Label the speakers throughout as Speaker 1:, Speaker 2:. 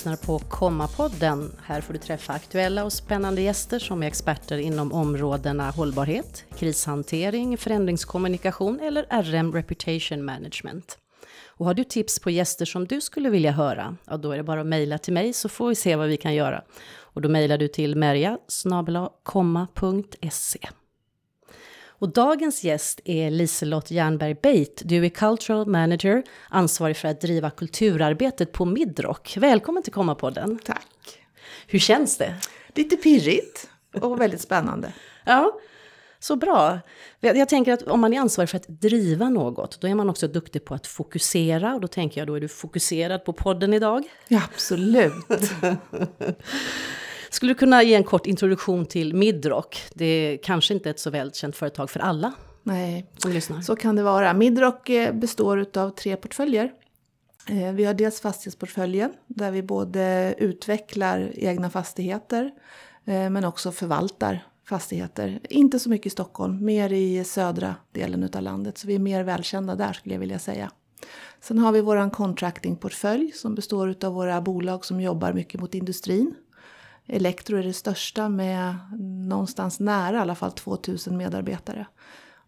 Speaker 1: lyssnar på Komma-podden. Här får du träffa aktuella och spännande gäster som är experter inom områdena hållbarhet, krishantering, förändringskommunikation eller RM Reputation Management. Och har du tips på gäster som du skulle vilja höra, ja då är det bara att mejla till mig så får vi se vad vi kan göra. Och då mejlar du till merja komma.se. Och dagens gäst är Liselott Jernberg Beit. Du är Cultural Manager, ansvarig för att driva kulturarbetet på Midrock. Välkommen till Komma-podden.
Speaker 2: Tack.
Speaker 1: Hur känns det?
Speaker 2: Lite pirrigt och väldigt spännande.
Speaker 1: ja, så bra. Jag tänker att om man är ansvarig för att driva något, då är man också duktig på att fokusera. Och då tänker jag, då är du fokuserad på podden idag?
Speaker 2: Ja, absolut.
Speaker 1: Skulle du kunna ge en kort introduktion till Midrock? Det är kanske inte ett så välkänt företag för alla
Speaker 2: Nej,
Speaker 1: som lyssnar.
Speaker 2: så kan det vara. Midrock eh, består av tre portföljer. Eh, vi har dels fastighetsportföljen där vi både utvecklar egna fastigheter eh, men också förvaltar fastigheter. Inte så mycket i Stockholm, mer i södra delen av landet. Så vi är mer välkända där skulle jag vilja säga. Sen har vi vår contractingportfölj som består av våra bolag som jobbar mycket mot industrin. Elektro är det största med någonstans nära i alla fall 2000 medarbetare.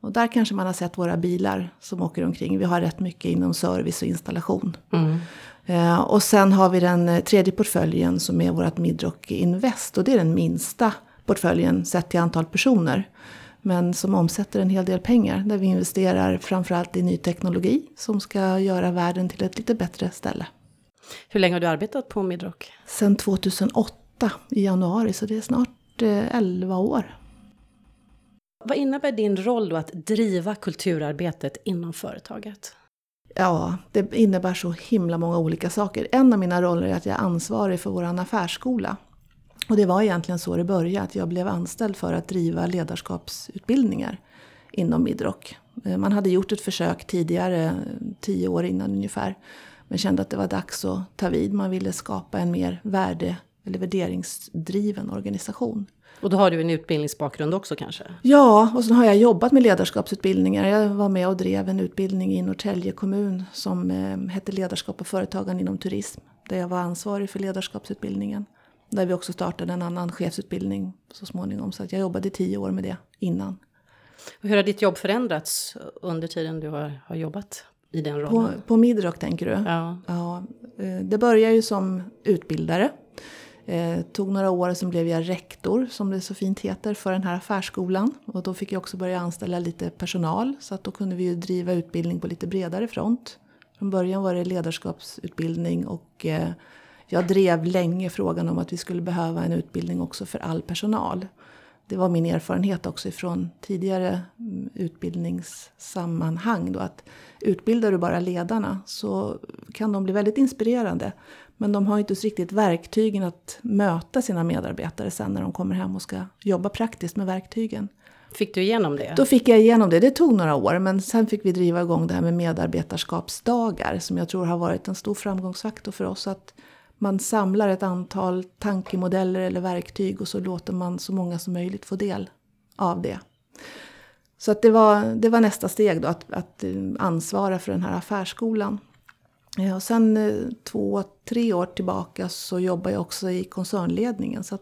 Speaker 2: Och där kanske man har sett våra bilar som åker omkring. Vi har rätt mycket inom service och installation. Mm. Eh, och sen har vi den tredje portföljen som är vårt Midrock Invest. Och det är den minsta portföljen sett till antal personer. Men som omsätter en hel del pengar. Där vi investerar framförallt i ny teknologi som ska göra världen till ett lite bättre ställe.
Speaker 1: Hur länge har du arbetat på Midrock?
Speaker 2: Sen 2008 i januari, så det är snart eh, 11 år.
Speaker 1: Vad innebär din roll då att driva kulturarbetet inom företaget?
Speaker 2: Ja, det innebär så himla många olika saker. En av mina roller är att jag är ansvarig för vår affärsskola. Och det var egentligen så det började, att jag blev anställd för att driva ledarskapsutbildningar inom Midrock. Eh, man hade gjort ett försök tidigare, tio år innan ungefär, men kände att det var dags att ta vid. Man ville skapa en mer värde eller värderingsdriven organisation.
Speaker 1: Och då har du en utbildningsbakgrund också kanske?
Speaker 2: Ja, och så har jag jobbat med ledarskapsutbildningar. Jag var med och drev en utbildning i Norrtälje kommun som eh, hette Ledarskap och företagande inom turism. Där jag var ansvarig för ledarskapsutbildningen. Där vi också startade en annan chefsutbildning så småningom. Så att jag jobbade tio år med det innan.
Speaker 1: Och hur har ditt jobb förändrats under tiden du har, har jobbat i den rollen?
Speaker 2: På, på Midrock tänker du?
Speaker 1: Ja.
Speaker 2: ja. Eh, det började ju som utbildare. Eh, tog några år, sen blev jag rektor, som det så fint heter, för den här affärsskolan. Och då fick jag också börja anställa lite personal, så att då kunde vi ju driva utbildning på lite bredare front. Från början var det ledarskapsutbildning och eh, jag drev länge frågan om att vi skulle behöva en utbildning också för all personal. Det var min erfarenhet också från tidigare mm, utbildningssammanhang. Då, att utbildar du bara ledarna så kan de bli väldigt inspirerande. Men de har inte riktigt verktygen att möta sina medarbetare sen när de kommer hem och ska jobba praktiskt med verktygen.
Speaker 1: Fick du igenom det?
Speaker 2: Då fick jag igenom det. Det tog några år, men sen fick vi driva igång det här med medarbetarskapsdagar som jag tror har varit en stor framgångsfaktor för oss. Att man samlar ett antal tankemodeller eller verktyg och så låter man så många som möjligt få del av det. Så att det, var, det var nästa steg då, att, att ansvara för den här affärsskolan. Ja, och sen eh, två, tre år tillbaka så jobbar jag också i koncernledningen. Så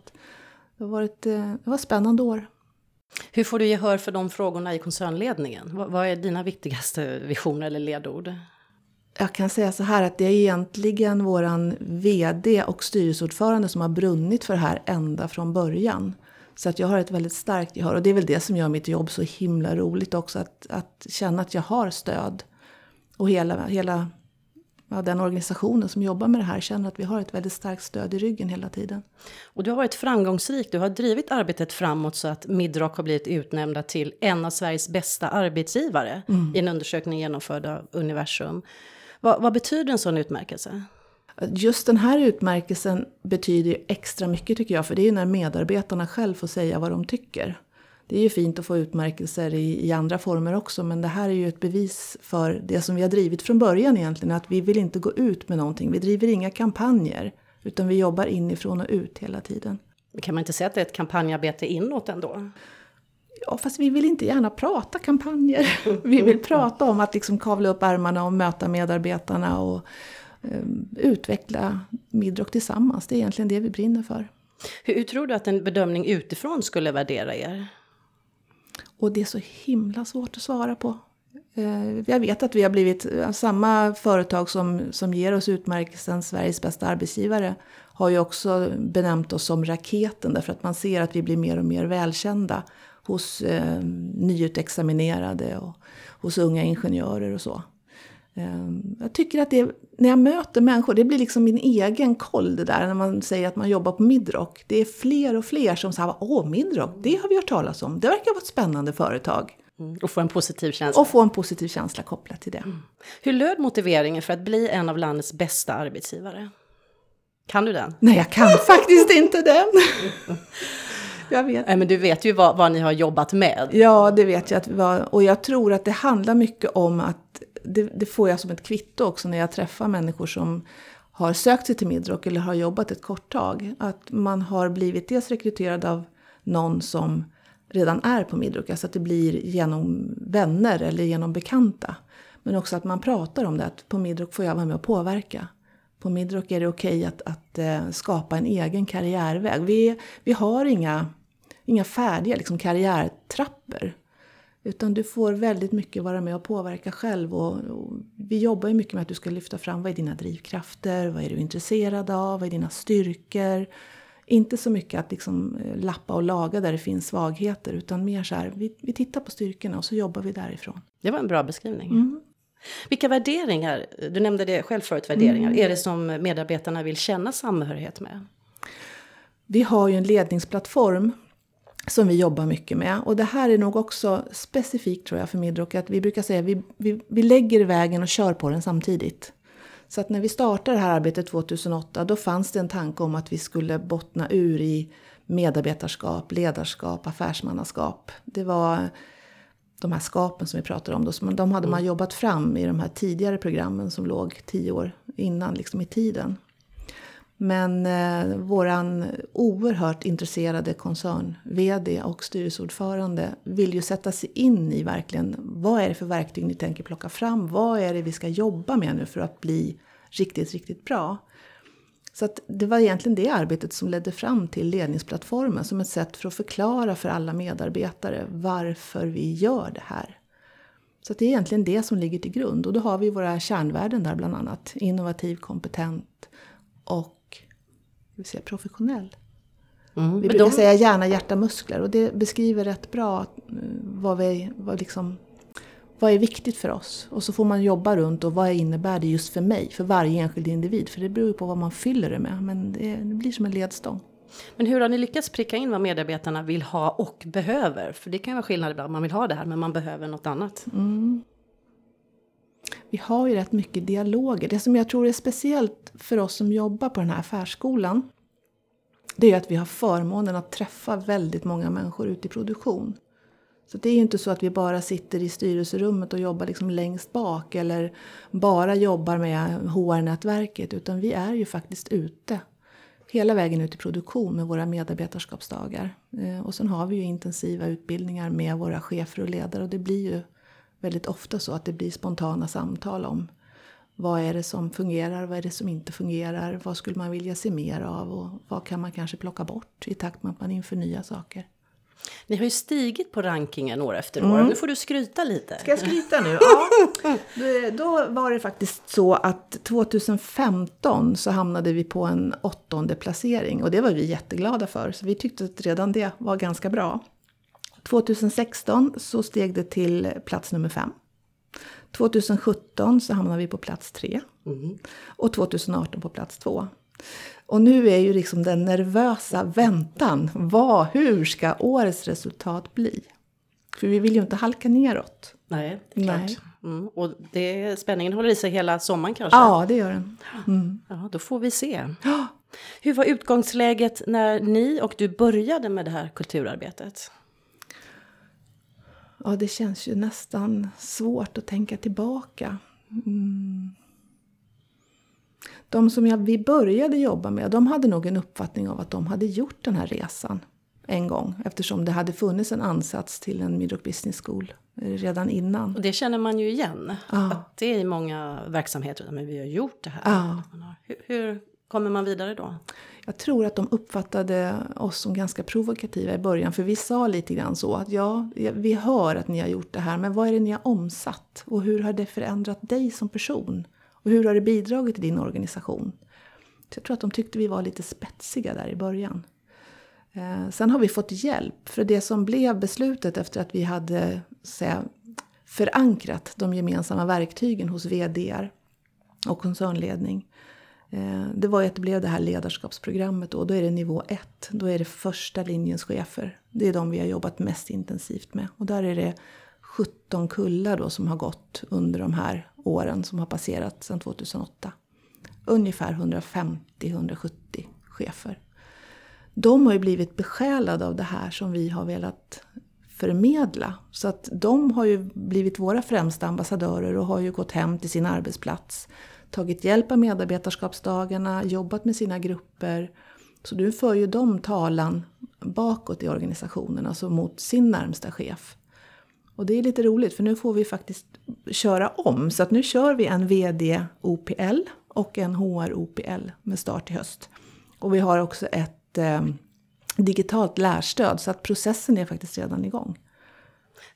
Speaker 2: det, har varit, eh, det var spännande år.
Speaker 1: Hur får du gehör för de frågorna i koncernledningen? Vad är dina viktigaste visioner eller ledord?
Speaker 2: Jag kan säga så här att det är egentligen våran VD och styrelseordförande som har brunnit för det här ända från början. Så att jag har ett väldigt starkt gehör och det är väl det som gör mitt jobb så himla roligt också. Att, att känna att jag har stöd. Och hela, hela ja, den organisationen som jobbar med det här känner att vi har ett väldigt starkt stöd i ryggen hela tiden.
Speaker 1: Och du har varit framgångsrik. Du har drivit arbetet framåt så att Midrock har blivit utnämnda till en av Sveriges bästa arbetsgivare mm. i en undersökning genomförd av Universum. Vad, vad betyder en sån utmärkelse?
Speaker 2: Just den här utmärkelsen betyder extra mycket tycker jag, för det är ju när medarbetarna själv får säga vad de tycker. Det är ju fint att få utmärkelser i, i, andra former också, men det här är ju ett bevis för det som vi har drivit från början egentligen, att vi vill inte gå ut med någonting. Vi driver inga kampanjer, utan vi jobbar inifrån och ut hela tiden.
Speaker 1: Kan man inte säga att det är ett kampanjarbete inåt ändå?
Speaker 2: Ja, fast vi vill inte gärna prata kampanjer. Vi vill prata om att liksom kavla upp ärmarna och möta medarbetarna och, eh, utveckla Midrock tillsammans. Det är egentligen det vi brinner för.
Speaker 1: Hur, tror du att en bedömning utifrån skulle värdera er?
Speaker 2: Och det är så himla svårt att svara på. Eh, jag vet att vi har blivit, eh, samma företag som, som ger oss utmärkelsen Sveriges bästa arbetsgivare har ju också benämnt oss som raketen därför att man ser att vi blir mer och mer välkända hos eh, nyutexaminerade och hos unga ingenjörer och så. Eh, jag tycker att det, när jag möter människor, det blir liksom min egen koll det där när man säger att man jobbar på Midrock. Det är fler och fler som säger åh Midrock, det har vi hört talas om, det verkar vara ett spännande företag.
Speaker 1: Mm, och få en positiv känsla.
Speaker 2: Och få en positiv känsla kopplat till det. Mm.
Speaker 1: Hur löd motiveringen för att bli en av landets bästa arbetsgivare? Kan du den?
Speaker 2: Nej, jag kan faktiskt inte den.
Speaker 1: jag vet. Nej, men du vet ju vad, vad, ni har jobbat med.
Speaker 2: Ja, det vet jag. Att var, och jag tror att det handlar mycket om att, det, det, får jag som ett kvitto också när jag träffar människor som har sökt sig till Midrock eller har jobbat ett kort tag. Att man har blivit dels rekryterad av någon som redan är på Midrock, alltså att det blir genom vänner eller genom bekanta. Men också att man pratar om det, att på Midrock får jag vara med och påverka. På Midrock är det okej okay att, att eh, skapa en egen karriärväg. Vi, vi har inga, inga färdiga liksom, karriärtrappor. Utan du får väldigt mycket vara med och påverka själv. Och, och, vi jobbar ju mycket med att du ska lyfta fram vad är dina drivkrafter, vad är du intresserad av, vad är dina styrkor. Inte så mycket att liksom eh, lappa och laga där det finns svagheter utan mer så här, vi, vi tittar på styrkorna och så jobbar vi därifrån.
Speaker 1: Det var en bra beskrivning. Mm. Vilka värderingar, du nämnde det själv förut, värderingar, mm. är det som medarbetarna vill känna samhörighet med?
Speaker 2: Vi har ju en ledningsplattform som vi jobbar mycket med. Och det här är nog också specifikt tror jag för Midrock, att vi brukar säga vi, vi, vi lägger vägen och kör på den samtidigt. Så att när vi startade det här arbetet 2008 då fanns det en tanke om att vi skulle bottna ur i medarbetarskap, ledarskap, affärsmannaskap. Det var de här skapen som vi pratar om. Då, de hade man mm. jobbat fram i de här tidigare programmen som låg tio år innan liksom i tiden. Men eh, våran oerhört intresserade koncern-VD och styrelseordförande vill ju sätta sig in i verkligen vad är det för verktyg ni tänker plocka fram? Vad är det vi ska jobba med nu för att bli riktigt, riktigt bra? Så att det var egentligen det arbetet som ledde fram till ledningsplattformen som ett sätt för att förklara för alla medarbetare varför vi gör det här. Så det är egentligen det som ligger till grund och då har vi våra kärnvärden där bland annat. Innovativ, kompetent och vill säga, professionell. Mm, vi brukar de... säga hjärna, hjärta, muskler och det beskriver rätt bra eh, vad, vi, vad, liksom, vad är viktigt för oss. Och så får man jobba runt och vad innebär det just för mig, för varje enskild individ. För det beror ju på vad man fyller det med, men det, det blir som en ledstång.
Speaker 1: Men hur har ni lyckats pricka in vad medarbetarna vill ha och behöver? För det kan ju vara skillnad ibland, man vill ha det här men man behöver något annat. Mm.
Speaker 2: Vi har ju rätt mycket dialoger. Det som jag tror är speciellt för oss som jobbar på den här affärsskolan det är att vi har förmånen att träffa väldigt många människor ute i produktion. Så det är ju inte så att vi bara sitter i styrelserummet och jobbar liksom längst bak eller bara jobbar med HR-nätverket utan vi är ju faktiskt ute hela vägen ut i produktion med våra medarbetarskapsdagar. Eh, och sen har vi ju intensiva utbildningar med våra chefer och ledare och det blir ju väldigt ofta så att det blir spontana samtal om vad är det som fungerar, vad är det som inte fungerar, vad skulle man vilja se mer av och vad kan man kanske plocka bort i takt med att man inför nya saker.
Speaker 1: Ni har ju stigit på rankingen år efter år. Mm. Nu får du skryta lite.
Speaker 2: Ska jag skryta nu? Ja. Då var det faktiskt så att 2015 så hamnade vi på en åttonde placering och det var vi jätteglada för. Så vi tyckte att redan det var ganska bra. 2016 så steg det till plats nummer fem. 2017 så hamnade vi på plats tre. Mm. Och 2018 på plats två. Och nu är ju liksom den nervösa väntan. Vad, hur ska årets resultat bli? För vi vill ju inte halka neråt.
Speaker 1: Nej, det är klart. Nej. Mm. Och det, spänningen håller i sig hela sommaren kanske?
Speaker 2: Ja, det gör den.
Speaker 1: Mm. Ja, då får vi se. Hur var utgångsläget när ni och du började med det här kulturarbetet?
Speaker 2: Ja, det känns ju nästan svårt att tänka tillbaka. Mm. De som jag, vi började jobba med, de hade nog en uppfattning av att de hade gjort den här resan. en gång eftersom det hade funnits en ansats till en Midrock Business School redan innan.
Speaker 1: Och det känner man ju igen,
Speaker 2: Ja.
Speaker 1: att det är i många verksamheter, men vi har gjort det här.
Speaker 2: Ja.
Speaker 1: Hur, hur kommer man vidare då?
Speaker 2: Jag tror att de uppfattade oss som ganska provokativa i början för vi sa lite grann så att ja, vi hör att ni har gjort det här men vad är det ni har omsatt och hur har det förändrat dig som person? Och hur har det bidragit till din organisation? Så jag tror att de tyckte vi var lite spetsiga där i början. Eh, sen har vi fått hjälp, för det som blev beslutet efter att vi hade säga, förankrat de gemensamma verktygen hos VDR och koncernledning. Eh, det var ju att det blev det här ledarskapsprogrammet då. Då är det nivå 1. Då är det första linjens chefer. Det är de vi har jobbat mest intensivt med. Och där är det 17 kullar då som har gått under de här åren som har passerat sedan 2008. Ungefär 150-170 chefer. De har ju blivit besjälade av det här som vi har velat förmedla. Så att de har ju blivit våra främsta ambassadörer och har ju gått hem till sin arbetsplats. Tagit hjälp av medarbetarskapsdagarna, jobbat med sina grupper. Så nu för ju de talan bakåt i organisationen, alltså mot sin närmsta chef. Och det är lite roligt för nu får vi faktiskt köra om. Så att nu kör vi en VD OPL och en HR OPL med start i höst. Och vi har också ett eh, digitalt lärstöd så att processen är faktiskt redan igång.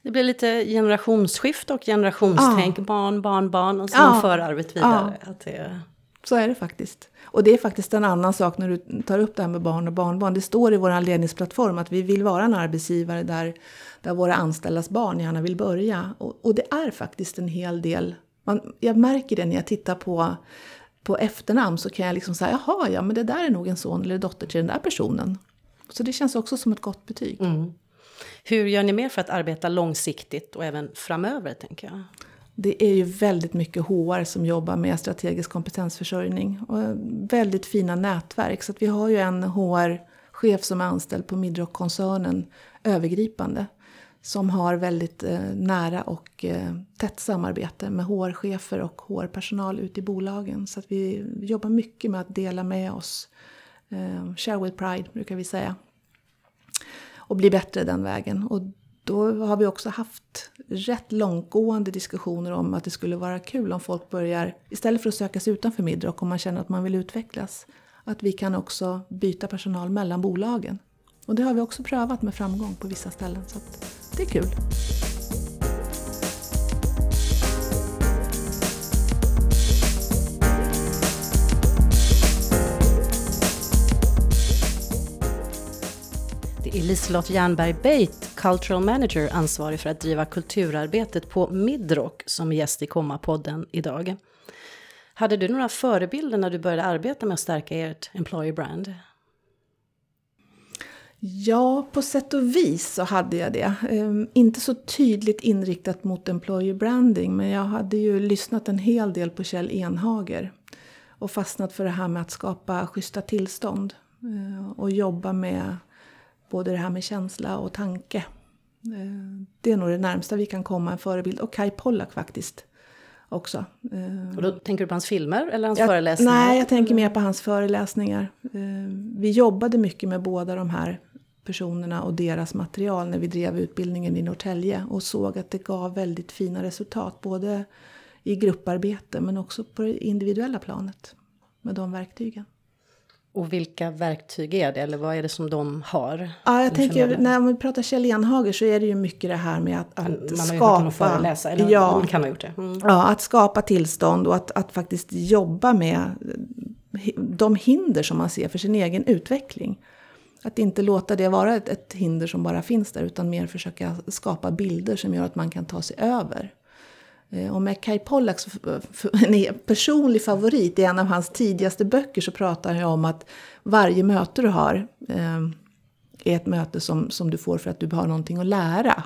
Speaker 1: Det blir lite generationsskifte och generationstänk, barn, barn, barn och så
Speaker 2: Ja.
Speaker 1: för arvet vidare. Att det,
Speaker 2: Så är det faktiskt. Och det är faktiskt en annan sak när du tar upp det här med barn och barnbarn. Det står i vår ledningsplattform att vi vill vara en arbetsgivare där, där våra anställdas barn gärna vill börja. Och, och det är faktiskt en hel del. Man, jag märker det när jag tittar på, på efternamn så kan jag liksom säga jaha, ja men det där är nog en son eller dotter till den där personen. Så det känns också som ett gott betyg
Speaker 1: hur gör ni mer för att arbeta långsiktigt och även framöver, tänker jag?
Speaker 2: Det är ju väldigt mycket HR som jobbar med strategisk kompetensförsörjning. Och väldigt fina nätverk. Så att vi har ju en HR-chef som är anställd på Midrock-koncernen övergripande. Som har väldigt eh, nära och eh, tätt samarbete med HR-chefer och HR-personal ute i bolagen. Så att vi jobbar mycket med att dela med oss. Eh, share with pride brukar vi säga och bli bättre den vägen. Och då har vi också haft rätt långtgående diskussioner om att det skulle vara kul om folk börjar, istället för att söka sig utanför Midrock om man känner att man vill utvecklas, att vi kan också byta personal mellan bolagen. Och det har vi också prövat med framgång på vissa ställen, så att det är kul.
Speaker 1: Är Liselott Jernberg Beit, Cultural Manager, ansvarig för att driva kulturarbetet på Midrock, som är gäst i Komma-podden idag. Hade du några förebilder när du började arbeta med att stärka ert employer brand?
Speaker 2: Ja, på sätt och vis så hade jag det. Ehm, inte så tydligt inriktat mot employer branding, men jag hade ju lyssnat en hel del på Kjell Enhager och fastnat för det här med att skapa schyssta tillstånd eh, och jobba med både det här med känsla och tanke. Eh, det är nog det närmsta vi kan komma en förebild. Och Kai Pollak faktiskt också. Eh,
Speaker 1: Och då tänker du på hans filmer eller hans
Speaker 2: jag,
Speaker 1: föreläsningar?
Speaker 2: Nej, jag tänker mer på hans föreläsningar. Eh, Vi jobbade mycket med båda de här personerna och deras material när vi drev utbildningen i Norrtälje och såg att det gav väldigt fina resultat. Både i grupparbete men också på det individuella planet med de verktygen.
Speaker 1: Och vilka verktyg är det, eller vad är det som de har?
Speaker 2: Ja, jag tänker, när vi pratar Kjell Enhager så är det ju mycket det här med att, att
Speaker 1: Man har
Speaker 2: skapa...
Speaker 1: hört honom föreläsa, eller
Speaker 2: ja,
Speaker 1: man kan ha gjort det. Mm.
Speaker 2: Ja, att skapa tillstånd och att, att faktiskt jobba med de hinder som man ser för sin egen utveckling. Att inte låta det vara ett, ett hinder som bara finns där utan mer försöka skapa bilder som gör att man kan ta sig över. Eh, och med Kai Pollaks en personlig favorit i en av hans tidigaste böcker så pratar han om att varje möte du har eh, är ett möte som, som du får för att du har någonting att lära.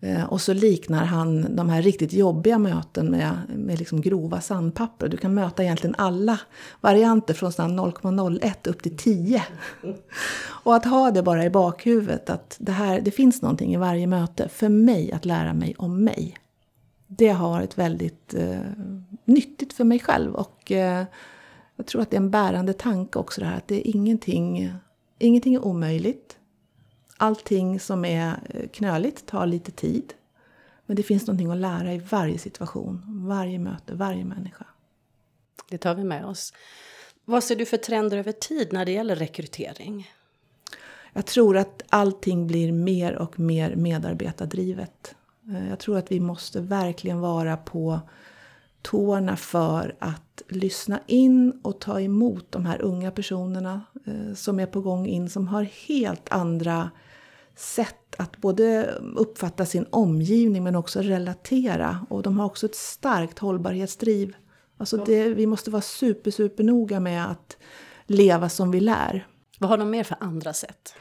Speaker 2: Eh, Och så liknar han de här riktigt jobbiga möten med, med liksom grova sandpapper. Du kan möta egentligen alla varianter från 0,01 upp till 10. Och att ha det bara i bakhuvudet att det, här, det finns någonting i varje möte för mig att lära mig om mig. Det har varit väldigt eh, nyttigt för mig själv och eh, jag tror att det är en bärande tanke också det här att det är ingenting, ingenting är omöjligt. allting som är eh, knöligt tar lite tid. Men det finns någonting att lära i varje situation, varje möte, varje människa.
Speaker 1: Det tar vi med oss. Vad ser du för trender över tid när det gäller rekrytering?
Speaker 2: Jag tror att allting blir mer och mer medarbetardrivet. Eh, jag tror att vi måste verkligen vara på tårna för att lyssna in och ta emot de här unga personerna eh, som är på gång in, som har helt andra sätt att både uppfatta sin omgivning men också relatera. Och de har också ett starkt hållbarhetsdriv. Alltså det, vi måste vara super, super noga med att leva som vi lär.
Speaker 1: Vad har de mer för andra sätt?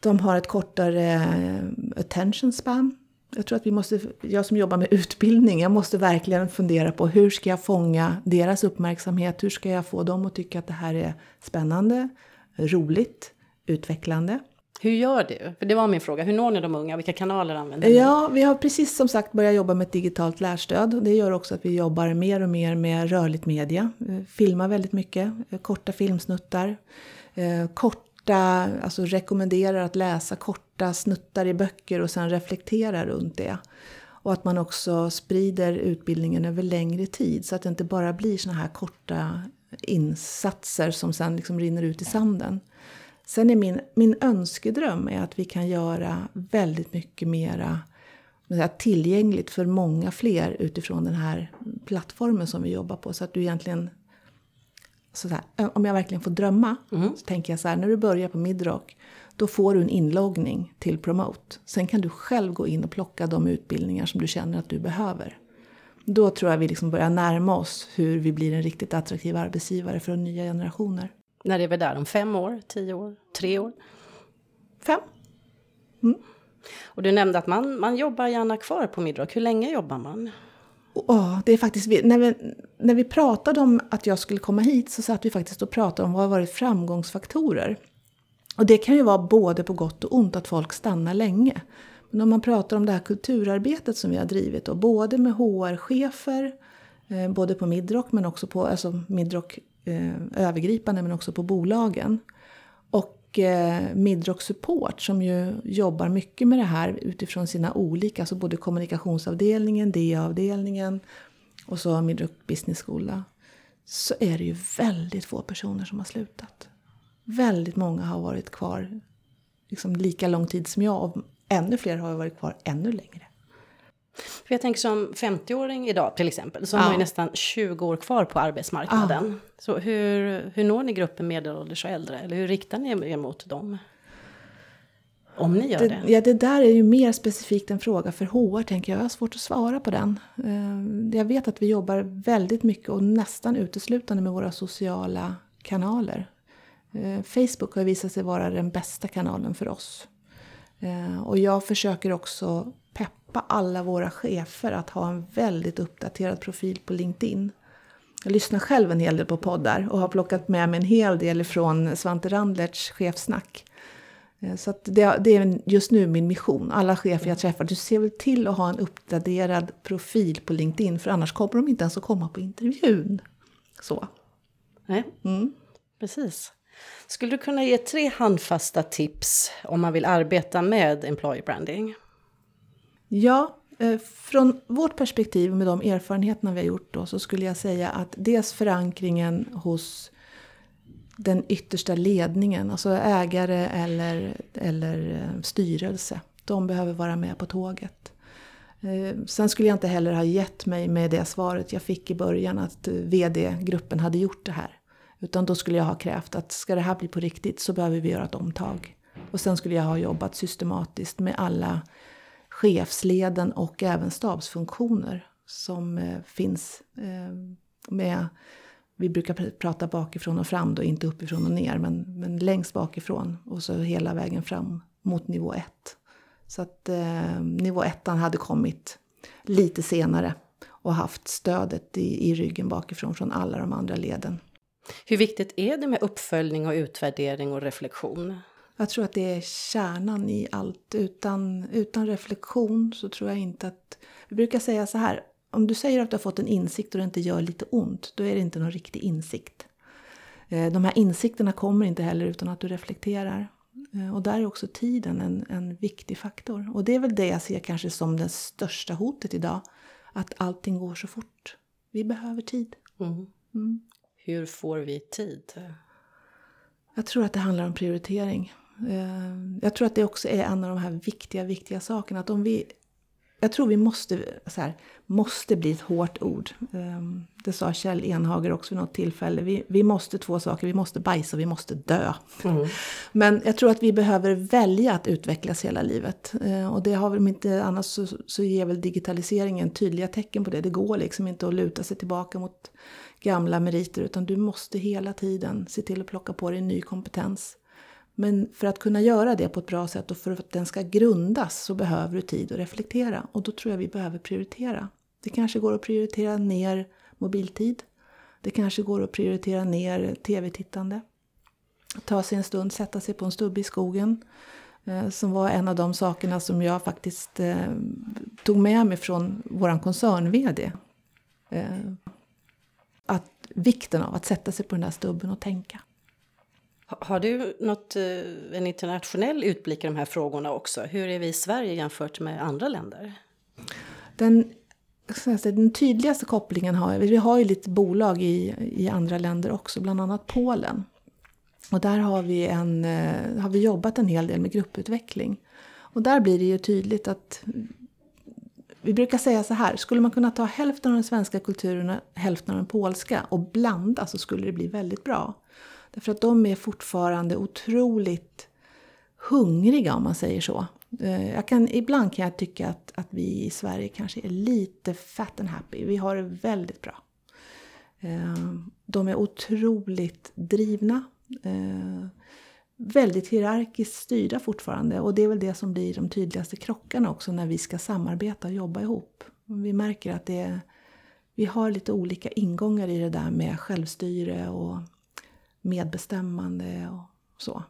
Speaker 2: De har ett kortare eh, attention span. Jag tror att vi måste, jag som jobbar med utbildning, jag måste verkligen fundera på hur ska jag fånga deras uppmärksamhet? Hur ska jag få dem att tycka att det här är spännande, roligt, utvecklande?
Speaker 1: Hur gör du? För det var min fråga. Hur når ni de unga? Vilka kanaler använder ni?
Speaker 2: Ja, vi har precis som sagt börjat jobba med ett digitalt lärstöd. Det gör också att vi jobbar mer och mer med rörligt media. Filmar väldigt mycket, korta filmsnuttar. Eh, korta, alltså rekommenderar att läsa korta snuttar i böcker och sen reflektera runt det. Och att man också sprider utbildningen över längre tid så att det inte bara blir såna här korta insatser som sen liksom rinner ut i sanden. Sen är min, min önskedröm är att vi kan göra väldigt mycket mera tillgängligt för många fler utifrån den här plattformen som vi jobbar på. Så att du egentligen, så här, om jag verkligen får drömma, mm. så tänker jag så här, när du börjar på Midrock, då får du en inloggning till Promote. Sen kan du själv gå in och plocka de utbildningar som du känner att du behöver. Då tror jag vi liksom börjar närma oss hur vi blir en riktigt attraktiv arbetsgivare för nya generationer.
Speaker 1: När är vi där? Om fem år? Tio år? Tre år?
Speaker 2: Fem. Mm.
Speaker 1: Och du nämnde att man, man jobbar gärna kvar på Midrock. Hur länge jobbar man?
Speaker 2: Oh, det är faktiskt, när, vi, när vi pratade om att jag skulle komma hit så satt vi faktiskt och pratade om vad har varit framgångsfaktorer. Och det kan ju vara både på gott och ont att folk stannar länge. Men om man pratar om det här kulturarbetet som vi har drivit, då, både med HR-chefer, eh, både på Midrock men också på alltså Midrock eh, övergripande men också på bolagen. Och eh, Midrock Support som ju jobbar mycket med det här utifrån sina olika, alltså både kommunikationsavdelningen, DA-avdelningen och så Midrock Business Skola. Så är det ju väldigt få personer som har slutat. Väldigt många har varit kvar liksom lika lång tid som jag och ännu fler har varit kvar ännu längre.
Speaker 1: För jag tänker som 50-åring idag till exempel, så ja. har ju nästan 20 år kvar på arbetsmarknaden. Ja. Så hur, hur når ni gruppen medelålders och äldre? Eller hur riktar ni er mot dem? Om ni gör det, det?
Speaker 2: Ja, det där är ju mer specifikt en fråga för HR, tänker jag. Jag har svårt att svara på den. Eh, jag vet att vi jobbar väldigt mycket och nästan uteslutande med våra sociala kanaler. Eh, Facebook har visat sig vara den bästa kanalen för oss. Eh, och jag försöker också peppa alla våra chefer att ha en väldigt uppdaterad profil på LinkedIn. Jag lyssnar själv en hel del på poddar och har plockat med mig en hel del från Svante Randlerts chefsnack. Eh, så det, det, är just nu min mission. Alla chefer jag träffar, du ser väl till att ha en uppdaterad profil på LinkedIn för annars kommer de inte ens att komma på intervjun. Så.
Speaker 1: Nej, mm. precis. Skulle du kunna ge tre handfasta tips om man vill arbeta med employer branding?
Speaker 2: Ja, eh, från vårt perspektiv med de erfarenheterna vi har gjort då så skulle jag säga att dels förankringen hos den yttersta ledningen, alltså ägare eller, eller eh, styrelse. De behöver vara med på tåget. Eh, sen skulle jag inte heller ha gett mig med det svaret jag fick i början att VD-gruppen hade gjort det här. Utan då skulle jag ha krävt att ska det här bli på riktigt så behöver vi göra ett omtag. Och sen skulle jag ha jobbat systematiskt med alla chefsleden och även stabsfunktioner som eh, finns eh, med vi brukar prata bakifrån och fram då, inte uppifrån och ner, men, men längst bakifrån och så hela vägen fram mot nivå 1. Så att eh, nivå 1 hade kommit lite senare och haft stödet i, i ryggen bakifrån från alla de andra leden.
Speaker 1: Hur viktigt är det med uppföljning och utvärdering och reflektion?
Speaker 2: Jag tror att det är kärnan i allt. Utan, utan reflektion så tror jag inte att... Vi brukar säga så här, om du säger att du har fått en insikt och det inte gör lite ont, då är det inte någon riktig insikt. Eh, de här insikterna kommer inte heller utan att du reflekterar. Eh, och där är också tiden en, en viktig faktor. Och det är väl det jag ser kanske som det största hotet idag. Att allting går så fort. Vi behöver tid. Mm.
Speaker 1: Mm. Hur får vi tid?
Speaker 2: Jag tror att det handlar om prioritering. Eh, jag tror att det också är en av de här viktiga, viktiga sakerna. Att om vi jag tror vi måste, så här, måste bli ett hårt ord. Ehm, det sa Kjell Enhager också vid något tillfälle. Vi, vi måste två saker, vi måste bajsa och vi måste dö. Mm. Men jag tror att vi behöver välja att utvecklas hela livet. Ehm, och det har väl inte, annars så, så ger väl digitaliseringen tydliga tecken på det. Det går liksom inte att luta sig tillbaka mot gamla meriter utan du måste hela tiden se till att plocka på dig ny kompetens. Men för att kunna göra det på ett bra sätt och för att den ska grundas så behöver du tid att reflektera. Och då tror jag vi behöver prioritera. Det kanske går att prioritera ner mobiltid. Det kanske går att prioritera ner tv-tittande. Ta sig en stund, sätta sig på en stubbe i skogen. Eh, som var en av de sakerna som jag faktiskt eh, tog med mig från vår koncern-VD. Eh, att vikten av att sätta sig på den där stubben och tänka.
Speaker 1: Har du något, eh, en internationell utblick i de här frågorna också? Hur är vi i Sverige jämfört med andra länder?
Speaker 2: Den, den tydligaste kopplingen har vi, vi har ju lite bolag i, i andra länder också, bland annat Polen. Och där har vi, en, eh, har vi jobbat en hel del med grupputveckling. Och där blir det ju tydligt att vi brukar säga så här, skulle man kunna ta hälften av den svenska kulturen och hälften av den polska och blanda så skulle det bli väldigt bra. Därför att de är fortfarande otroligt hungriga om man säger så. Eh, jag kan, ibland kan jag tycka att, att vi i Sverige kanske är lite fat and happy. Vi har det väldigt bra. Eh, de är otroligt drivna. Eh, väldigt hierarkiskt styrda fortfarande. Och det är väl det som blir de tydligaste krockarna också när vi ska samarbeta och jobba ihop. Vi märker att det är, vi har lite olika ingångar i det där med självstyre och medbestämmande och så.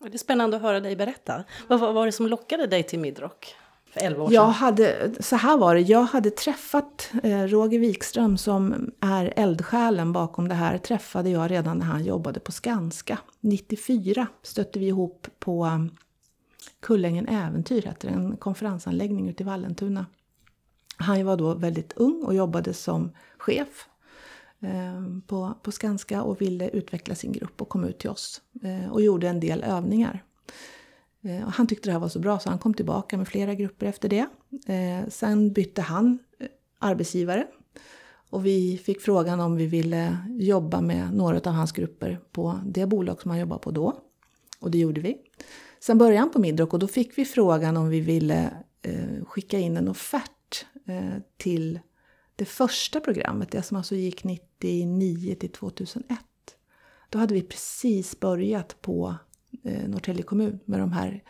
Speaker 1: Det är spännande att höra dig berätta. Vad var det som lockade dig till Midrock? För 11 år
Speaker 2: sedan? Jag hade, så här var det, jag hade träffat eh, Roger Wikström som är eldsjälen bakom det här. Träffade jag redan när han jobbade på Skanska. 94 stötte vi ihop på um, Kullängen Äventyr, heter en konferensanläggning ute i Vallentuna. Han var då väldigt ung och jobbade som chef Ehm, på, på Skanska och ville utveckla sin grupp och kom ut till oss eh, och gjorde en del övningar. Eh, och han tyckte det här var så bra så han kom tillbaka med flera grupper efter det. Eh, sen bytte han arbetsgivare och vi fick frågan om vi ville jobba med några av hans grupper på det bolag som han jobbade på då. Och det gjorde vi. Sen började han på Midrock och då fick vi frågan om vi ville skicka in en offert till det första programmet, det som alltså gick 99 till 2001. Då hade vi precis börjat på eh, Norrtälje kommun med de här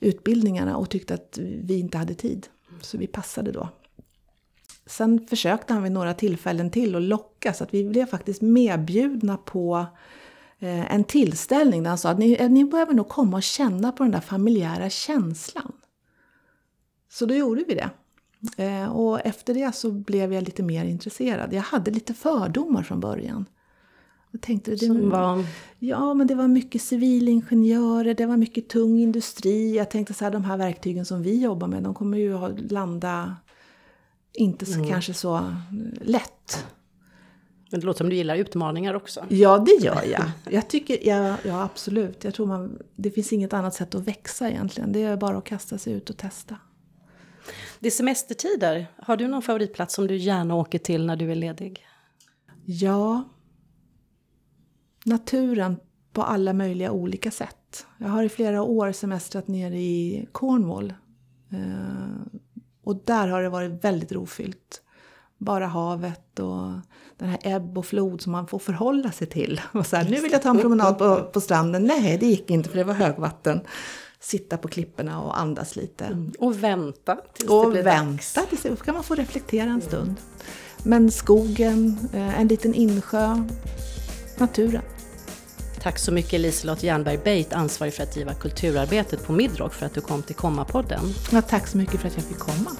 Speaker 2: utbildningarna och tyckte att vi inte hade tid. Så vi passade då. Sen försökte han vid några tillfällen till att locka så att vi blev faktiskt medbjudna på eh, en tillställning där han sa att ni, eh, ni behöver nog komma och känna på den där familjära känslan. Så då gjorde vi det. Eh, och efter det så blev jag lite mer intresserad. Jag hade lite fördomar från början. Jag tänkte, det, var... Ja, men det var mycket civilingenjörer, det var mycket tung industri. Jag tänkte så här, de här verktygen som vi jobbar med, de kommer ju att landa inte så, mm. kanske så lätt.
Speaker 1: Men det låter som du gillar utmaningar också.
Speaker 2: Ja, det gör jag. Jag tycker, ja, ja absolut. Jag tror man, det finns inget annat sätt att växa egentligen. Det är bara att kasta sig ut och testa.
Speaker 1: Det är semestertider. Har du någon favoritplats som du gärna åker till när du är ledig?
Speaker 2: Ja. Naturen på alla möjliga olika sätt. Jag har i flera år semestrat nere i Cornwall. Eh, och där har det varit väldigt rofyllt. Bara havet och den här ebb och flod som man får förhålla sig till. Och så här, nu vill jag ta en promenad på, på stranden. Nej, det gick inte för det var högvatten sitta på klipporna och andas lite. Mm.
Speaker 1: Och vänta tills
Speaker 2: och
Speaker 1: det blir
Speaker 2: vänta, dags. Tills, kan man få reflektera en stund. Men skogen, eh, en liten insjö, naturen.
Speaker 1: Tack så mycket Liselott Jernberg Beit, ansvarig för att driva kulturarbetet på Midrock, för att du kom till Komma-podden.
Speaker 2: Ja, tack så mycket för att jag fick komma.